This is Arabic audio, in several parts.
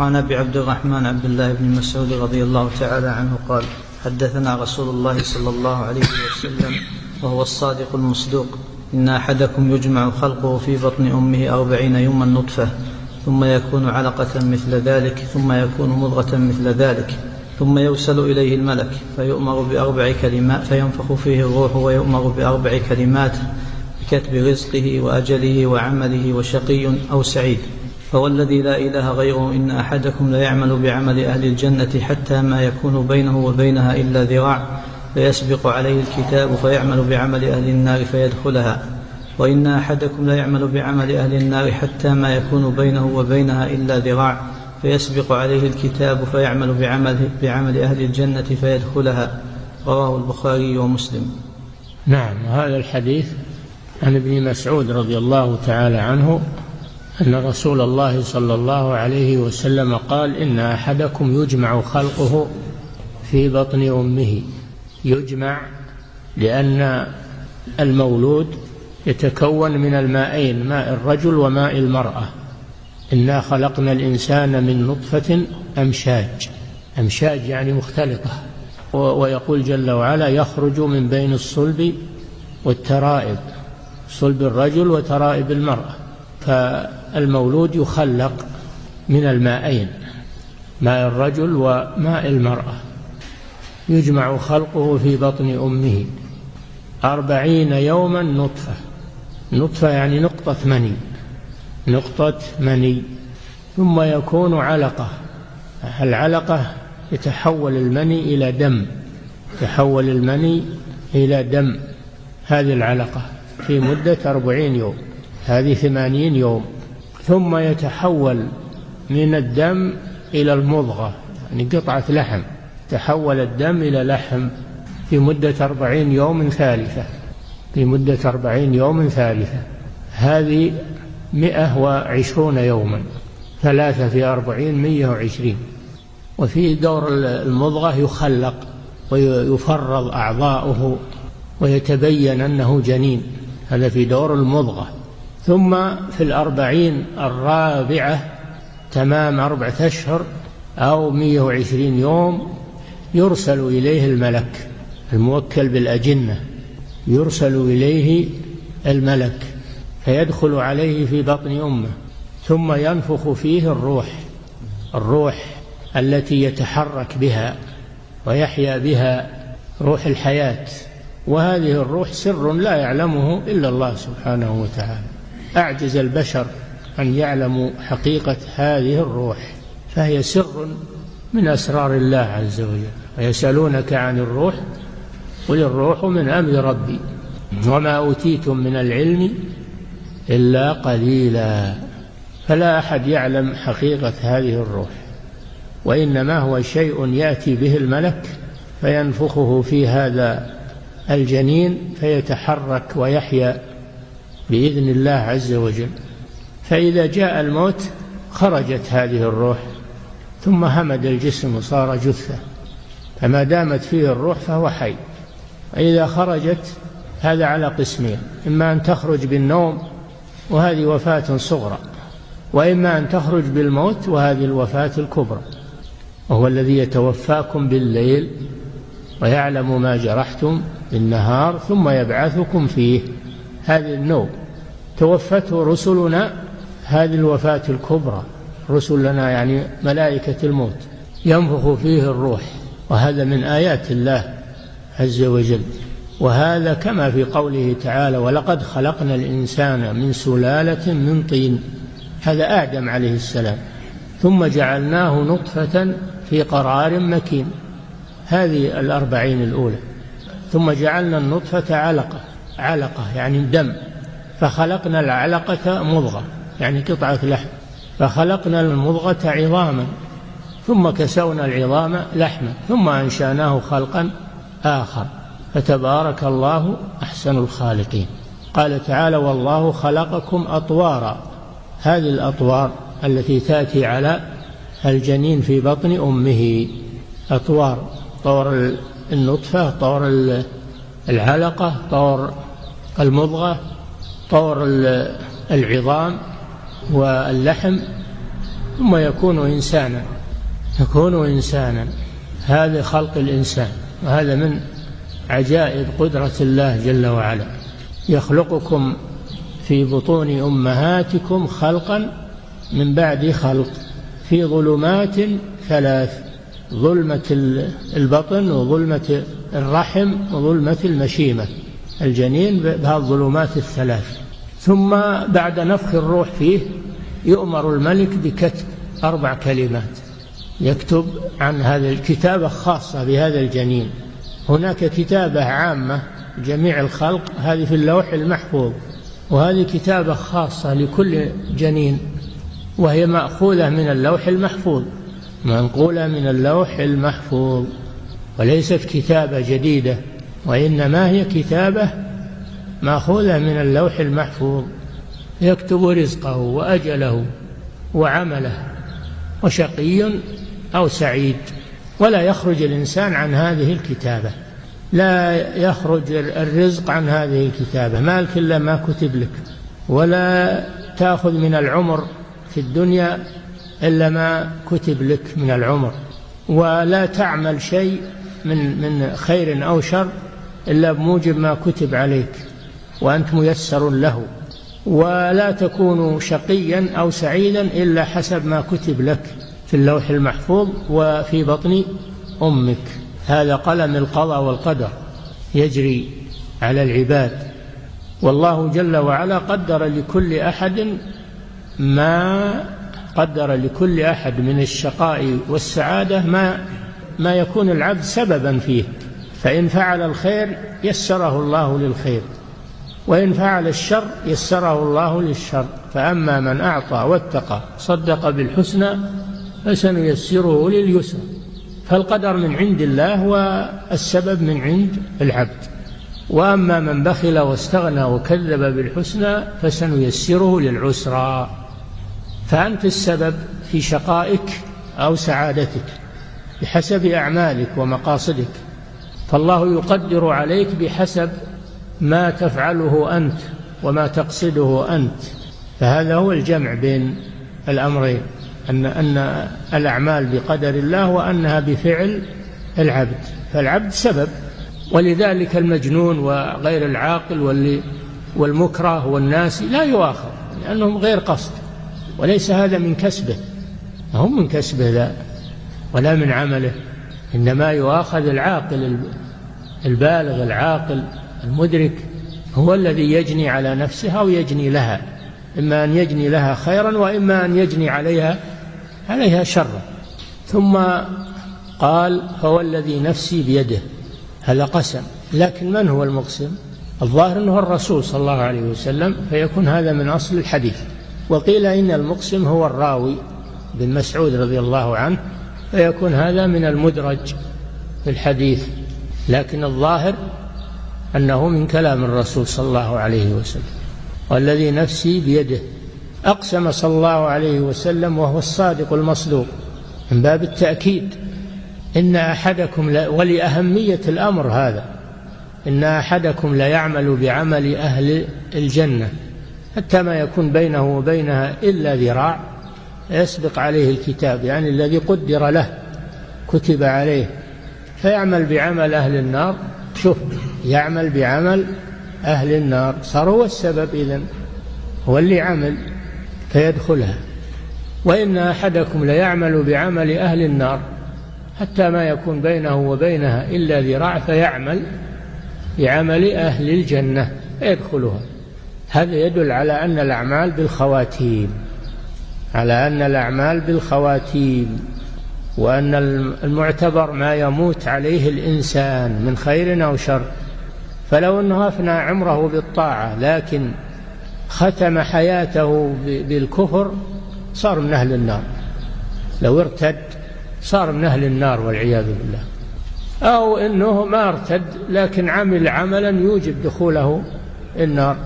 وعن أبي عبد الرحمن عبد الله بن مسعود رضي الله تعالى عنه قال حدثنا رسول الله صلى الله عليه وسلم وهو الصادق المصدوق. إن أحدكم يجمع خلقه في بطن أمه أربعين يوما نطفة ثم يكون علقة مثل ذلك ثم يكون مضغة مثل ذلك ثم يرسل إليه الملك فيؤمر بأربع كلمات فينفخ فيه الروح ويؤمر بأربع كلمات بكتب رزقه وأجله وعمله وشقي أو سعيد. فوالذي لا إله غيره إن أحدكم ليعمل بعمل أهل الجنة حتى ما يكون بينه وبينها إلا ذراع فيسبق عليه الكتاب فيعمل بعمل أهل النار فيدخلها. وإن أحدكم ليعمل بعمل أهل النار حتى ما يكون بينه وبينها إلا ذراع فيسبق عليه الكتاب فيعمل بعمل, بعمل أهل الجنة فيدخلها. رواه البخاري ومسلم. نعم هذا الحديث عن ابن مسعود رضي الله تعالى عنه أن رسول الله صلى الله عليه وسلم قال إن أحدكم يجمع خلقه في بطن أمه. يجمع لأن المولود يتكون من المائين ماء الرجل وماء المرأة. إنا خلقنا الإنسان من نطفة أمشاج. أمشاج يعني مختلطة ويقول جل وعلا يخرج من بين الصلب والترائب صلب الرجل وترائب المرأة. فالمولود يخلق من المائين ماء الرجل وماء المرأة. يجمع خلقه في بطن أمه. أربعين يوما نطفة. نطفة يعني نقطة مني. نقطة مني. ثم يكون علقة. العلقة يتحول المني إلى دم. يتحول المني إلى دم. هذه العلقة في مدة أربعين يوم. هذه ثمانين يوم ثم يتحول من الدم إلى المضغة يعني قطعة لحم تحول الدم إلى لحم في مدة أربعين يوم ثالثة في مدة أربعين يوم ثالثة هذه مئة وعشرون يوما ثلاثة في أربعين مية وعشرين. وفي دور المضغة يخلق ويفرض أعضاؤه ويتبين أنه جنين هذا في دور المضغة. ثم في الأربعين الرابعة تمام أربعة أشهر أو مية وعشرين يوم يرسل إليه الملك الموكل بالأجنة يرسل إليه الملك فيدخل عليه في بطن أمه ثم ينفخ فيه الروح الروح التي يتحرك بها ويحيا بها روح الحياة وهذه الروح سر لا يعلمه إلا الله سبحانه وتعالى. أعجز البشر أن يعلموا حقيقة هذه الروح فهي سر من أسرار الله عز وجل ويسألونك عن الروح قل الروح من أمر ربي وما أوتيتم من العلم إلا قليلا فلا أحد يعلم حقيقة هذه الروح وإنما هو شيء يأتي به الملك فينفخه في هذا الجنين فيتحرك ويحيا. بإذن الله عز وجل. فإذا جاء الموت خرجت هذه الروح ثم همد الجسم وصار جثة. فما دامت فيه الروح فهو حي. وإذا خرجت هذا على قسمين إما أن تخرج بالنوم وهذه وفاة صغرى وإما أن تخرج بالموت وهذه الوفاة الكبرى. وهو الذي يتوفاكم بالليل ويعلم ما جرحتم بالنهار ثم يبعثكم فيه. هذه النوم توفته رسلنا هذه الوفاة الكبرى. رسلنا يعني ملائكة الموت. ينفخ فيه الروح. وهذا من آيات الله عز وجل. وهذا كما في قوله تعالى ولقد خلقنا الإنسان من سلالة من طين هذا آدم عليه السلام. ثم جعلناه نطفة في قرار مكين. هذه الأربعين الأولى. ثم جعلنا النطفة علقة. علقة يعني دم. فخلقنا العلقة مضغة يعني قطعة لحم. فخلقنا المضغة عظاما ثم كسونا العظام لحما ثم أنشأناه خلقا آخر. فتبارك الله أحسن الخالقين. قال تعالى والله خلقكم أطوارا. هذه الأطوار التي تأتي على الجنين في بطن أمه. أطوار طور النطفة طور العلقة طور المضغة طور العظام واللحم ثم يكون إنسانا. يكون إنسانا. هذا خلق الإنسان. وهذا من عجائب قدرة الله جل وعلا. يخلقكم في بطون أمهاتكم خلقا من بعد خلق. في ظلمات ثلاث ظلمة البطن وظلمة الرحم وظلمة المشيمة. الجنين بهذه الظلمات الثلاث. ثم بعد نفخ الروح فيه يؤمر الملك بكتب أربع كلمات. يكتب عن هذا الكتابة خاصة بهذا الجنين. هناك كتابة عامة جميع الخلق هذه في اللوح المحفوظ. وهذه كتابة خاصة لكل جنين وهي مأخوذة من اللوح المحفوظ. منقولة من اللوح المحفوظ. وليست كتابة جديدة. وإنما هي كتابة مأخوذة من اللوح المحفوظ. يكتب رزقه وأجله وعمله وشقي أو سعيد ولا يخرج الإنسان عن هذه الكتابة. لا يخرج الرزق عن هذه الكتابة مالك إلا ما كتب لك. ولا تأخذ من العمر في الدنيا إلا ما كتب لك من العمر. ولا تعمل شيء من من خير أو شر إلا بموجب ما كتب عليك وأنت ميسر له. ولا تكون شقيا أو سعيدا إلا حسب ما كتب لك في اللوح المحفوظ وفي بطن أمك. هذا قلم القضاء والقدر يجري على العباد. والله جل وعلا قدر لكل أحد ما قدر لكل أحد من الشقاء والسعادة ما ما يكون العبد سببا فيه. فإن فعل الخير يسره الله للخير وإن فعل الشر يسره الله للشر. فأما من أعطى واتقى صدق بالحسنى فسنيسره لليسر فالقدر من عند الله والسبب من عند العبد. وأما من بخل واستغنى وكذب بالحسنى فسنيسره للعسرى. فأنت السبب في شقائك أو سعادتك بحسب أعمالك ومقاصدك. فالله يقدر عليك بحسب ما تفعله أنت وما تقصده أنت. فهذا هو الجمع بين الأمرين أن أن الأعمال بقدر الله وأنها بفعل العبد. فالعبد سبب. ولذلك المجنون وغير العاقل واللي والمكره والناس لا يؤاخذ لأنهم غير قصد. وليس هذا من كسبه. هو من كسبه لا. ولا من عمله. إنما يؤاخذ العاقل البالغ العاقل المدرك هو الذي يجني على نفسه أو يجني لها. إما أن يجني لها خيرا وإما أن يجني عليها عليها شرا. ثم قال هو الذي نفسي بيده. هذا قسم. لكن من هو المقسم؟ الظاهر أنه الرسول صلى الله عليه وسلم فيكون هذا من أصل الحديث. وقيل إن المقسم هو الراوي بن مسعود رضي الله عنه فيكون هذا من المدرج في الحديث لكن الظاهر أنه من كلام الرسول صلى الله عليه وسلم والذي نفسي بيده أقسم صلى الله عليه وسلم وهو الصادق المصدوق من باب التأكيد إن أحدكم. ولأهمية الأمر هذا إن أحدكم ليعمل بعمل أهل الجنة حتى ما يكون بينه وبينها إلا ذراع يسبق عليه الكتاب يعني الذي قدر له كتب عليه. فيعمل بعمل أهل النار. شوف يعمل بعمل أهل النار. صار هو السبب إذن هو اللي عمل فيدخلها. وإن أحدكم ليعمل بعمل أهل النار حتى ما يكون بينه وبينها إلا ذراع فيعمل بعمل أهل الجنة فيدخلها. هذا يدل على أن الأعمال بالخواتيم. على أن الأعمال بالخواتيم وأن المعتبر ما يموت عليه الإنسان من خير أو شر. فلو أنه أفنى عمره بالطاعة لكن ختم حياته بالكفر صار من أهل النار. لو ارتد صار من أهل النار والعياذ بالله. أو أنه ما ارتد لكن عمل عملا يوجب دخوله النار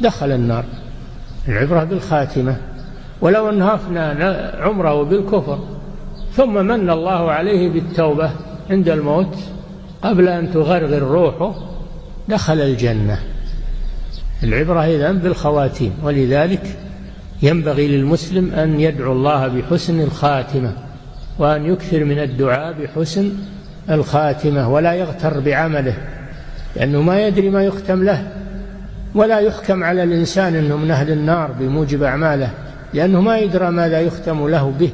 دخل النار. العبرة بالخاتمة. ولو أنه أفنى عمره بالكفر ثم من الله عليه بالتوبة عند الموت قبل أن تغرغر روحه دخل الجنة. العبرة إذا بالخواتيم ولذلك ينبغي للمسلم أن يدعو الله بحسن الخاتمة وأن يكثر من الدعاء بحسن الخاتمة ولا يغتر بعمله لأنه ما يدري ما يختم له ولا يحكم على الإنسان أنه من أهل النار بموجب أعماله. لأنه ما يدرى ماذا يختم له به.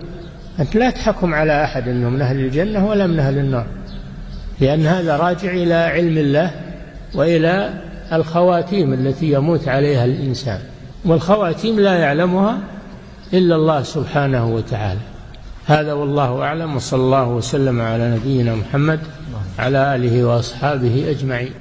أنت لا تحكم على أحد أنه من أهل الجنة ولا من أهل النار. لأن هذا راجع إلى علم الله وإلى الخواتيم التي يموت عليها الإنسان. والخواتيم لا يعلمها إلا الله سبحانه وتعالى. هذا والله أعلم وصلى الله وسلم على نبينا محمد على آله وأصحابه أجمعين.